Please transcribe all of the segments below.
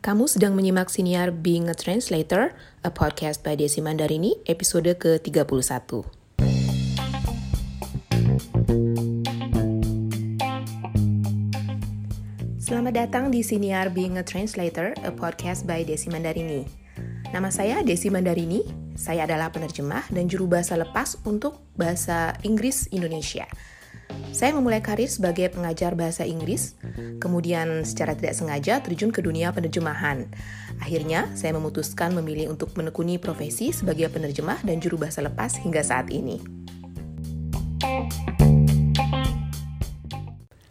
Kamu sedang menyimak siniar Being a Translator, a podcast by Desi Mandarini, episode ke-31. Selamat datang di siniar Being a Translator, a podcast by Desi Mandarini. Nama saya Desi Mandarini, saya adalah penerjemah dan juru bahasa lepas untuk bahasa Inggris Indonesia – saya memulai karir sebagai pengajar bahasa Inggris, kemudian secara tidak sengaja terjun ke dunia penerjemahan. Akhirnya, saya memutuskan memilih untuk menekuni profesi sebagai penerjemah dan juru bahasa lepas hingga saat ini.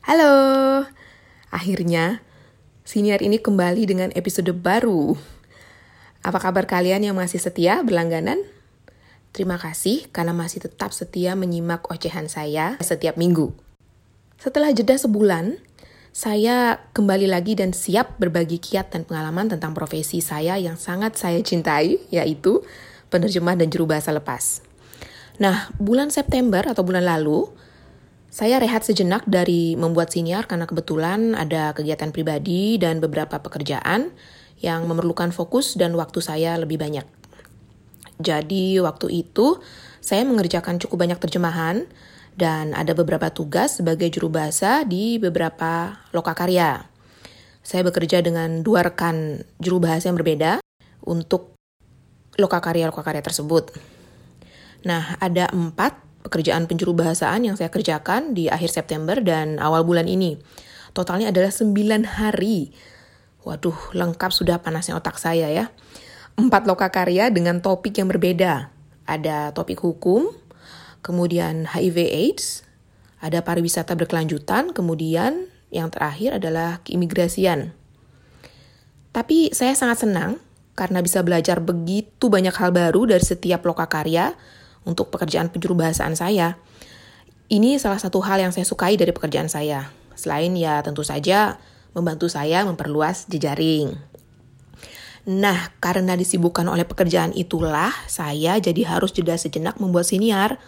Halo, akhirnya senior ini kembali dengan episode baru. Apa kabar kalian yang masih setia berlangganan? Terima kasih karena masih tetap setia menyimak ocehan saya setiap minggu. Setelah jeda sebulan, saya kembali lagi dan siap berbagi kiat dan pengalaman tentang profesi saya yang sangat saya cintai, yaitu penerjemah dan juru bahasa lepas. Nah, bulan September atau bulan lalu, saya rehat sejenak dari membuat siniar karena kebetulan ada kegiatan pribadi dan beberapa pekerjaan yang memerlukan fokus dan waktu saya lebih banyak. Jadi waktu itu saya mengerjakan cukup banyak terjemahan dan ada beberapa tugas sebagai juru bahasa di beberapa lokakarya. Saya bekerja dengan dua rekan juru bahasa yang berbeda untuk lokakarya-lokakarya tersebut. Nah, ada empat pekerjaan penjuru bahasaan yang saya kerjakan di akhir September dan awal bulan ini. Totalnya adalah sembilan hari. Waduh, lengkap sudah panasnya otak saya ya empat lokakarya dengan topik yang berbeda. Ada topik hukum, kemudian HIV AIDS, ada pariwisata berkelanjutan, kemudian yang terakhir adalah keimigrasian. Tapi saya sangat senang karena bisa belajar begitu banyak hal baru dari setiap lokakarya untuk pekerjaan penjuru bahasaan saya. Ini salah satu hal yang saya sukai dari pekerjaan saya. Selain ya tentu saja membantu saya memperluas jejaring. Nah, karena disibukkan oleh pekerjaan itulah, saya jadi harus jeda sejenak membuat siniar.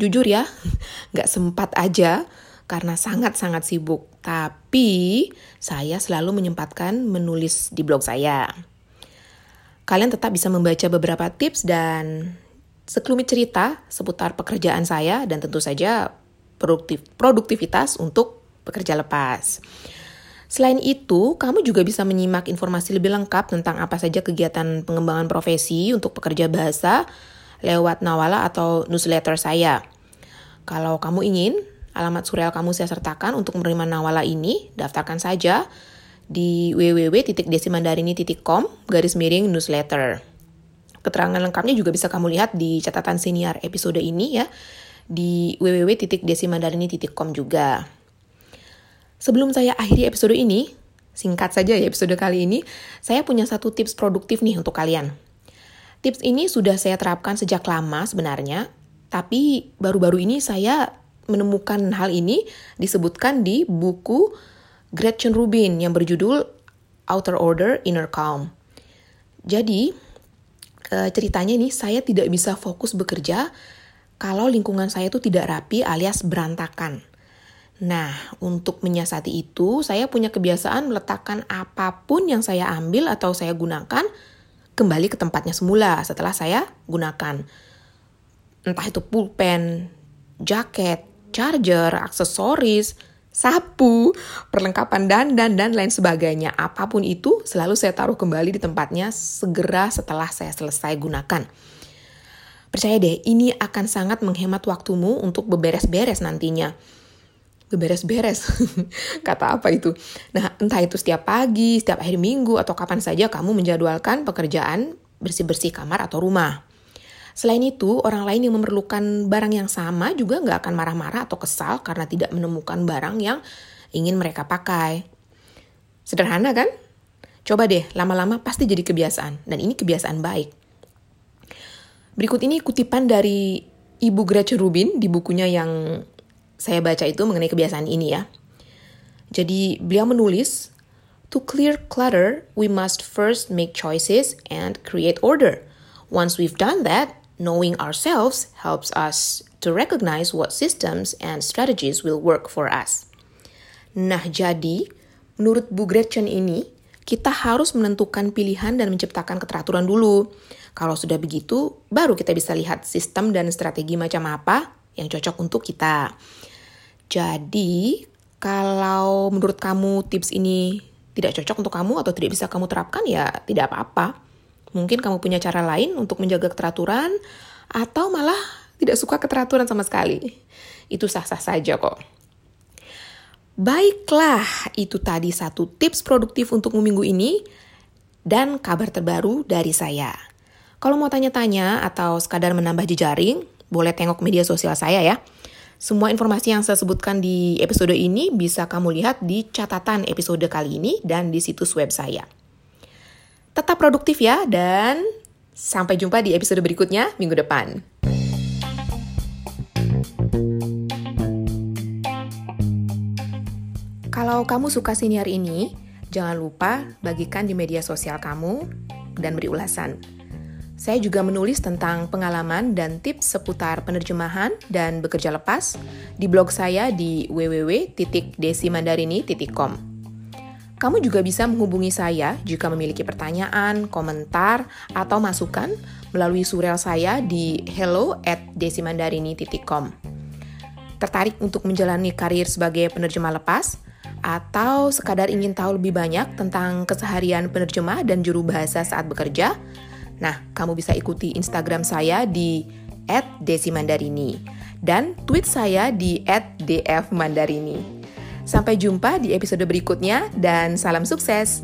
Jujur ya, nggak sempat aja karena sangat-sangat sibuk. Tapi, saya selalu menyempatkan menulis di blog saya. Kalian tetap bisa membaca beberapa tips dan sekelumit cerita seputar pekerjaan saya dan tentu saja produktif, produktivitas untuk pekerja lepas. Selain itu, kamu juga bisa menyimak informasi lebih lengkap tentang apa saja kegiatan pengembangan profesi untuk pekerja bahasa lewat Nawala atau newsletter saya. Kalau kamu ingin, alamat surel kamu saya sertakan untuk menerima Nawala ini, daftarkan saja di www.desimandarini.com garis miring newsletter. Keterangan lengkapnya juga bisa kamu lihat di catatan senior episode ini ya, di www.desimandarini.com juga. Sebelum saya akhiri episode ini, singkat saja ya episode kali ini, saya punya satu tips produktif nih untuk kalian. Tips ini sudah saya terapkan sejak lama sebenarnya, tapi baru-baru ini saya menemukan hal ini disebutkan di buku Gretchen Rubin yang berjudul Outer Order Inner Calm. Jadi, ceritanya ini saya tidak bisa fokus bekerja kalau lingkungan saya itu tidak rapi alias berantakan. Nah, untuk menyiasati itu, saya punya kebiasaan meletakkan apa pun yang saya ambil atau saya gunakan kembali ke tempatnya semula setelah saya gunakan. Entah itu pulpen, jaket, charger, aksesoris, sapu, perlengkapan dandan, dan lain sebagainya. Apa pun itu selalu saya taruh kembali di tempatnya segera setelah saya selesai gunakan. Percaya deh, ini akan sangat menghemat waktumu untuk beberes-beres nantinya beres-beres. Kata apa itu? Nah, entah itu setiap pagi, setiap akhir minggu, atau kapan saja kamu menjadwalkan pekerjaan bersih-bersih kamar atau rumah. Selain itu, orang lain yang memerlukan barang yang sama juga nggak akan marah-marah atau kesal karena tidak menemukan barang yang ingin mereka pakai. Sederhana kan? Coba deh, lama-lama pasti jadi kebiasaan. Dan ini kebiasaan baik. Berikut ini kutipan dari Ibu Gretchen Rubin di bukunya yang saya baca itu mengenai kebiasaan ini ya. Jadi beliau menulis, To clear clutter, we must first make choices and create order. Once we've done that, knowing ourselves helps us to recognize what systems and strategies will work for us. Nah, jadi menurut Bu Gretchen ini, kita harus menentukan pilihan dan menciptakan keteraturan dulu. Kalau sudah begitu, baru kita bisa lihat sistem dan strategi macam apa yang cocok untuk kita. Jadi, kalau menurut kamu tips ini tidak cocok untuk kamu atau tidak bisa kamu terapkan, ya tidak apa-apa. Mungkin kamu punya cara lain untuk menjaga keteraturan, atau malah tidak suka keteraturan sama sekali. Itu sah-sah saja kok. Baiklah, itu tadi satu tips produktif untuk minggu ini dan kabar terbaru dari saya. Kalau mau tanya-tanya atau sekadar menambah jejaring, boleh tengok media sosial saya ya. Semua informasi yang saya sebutkan di episode ini bisa kamu lihat di catatan episode kali ini dan di situs web saya. Tetap produktif ya dan sampai jumpa di episode berikutnya minggu depan. Kalau kamu suka siniar ini, jangan lupa bagikan di media sosial kamu dan beri ulasan. Saya juga menulis tentang pengalaman dan tips seputar penerjemahan dan bekerja lepas di blog saya di www.desimandarini.com. Kamu juga bisa menghubungi saya jika memiliki pertanyaan, komentar, atau masukan melalui surel saya di hello at desimandarini.com. Tertarik untuk menjalani karir sebagai penerjemah lepas? atau sekadar ingin tahu lebih banyak tentang keseharian penerjemah dan juru bahasa saat bekerja, nah, kamu bisa ikuti Instagram saya di @desimandarini dan tweet saya di @dfmandarini. Sampai jumpa di episode berikutnya dan salam sukses.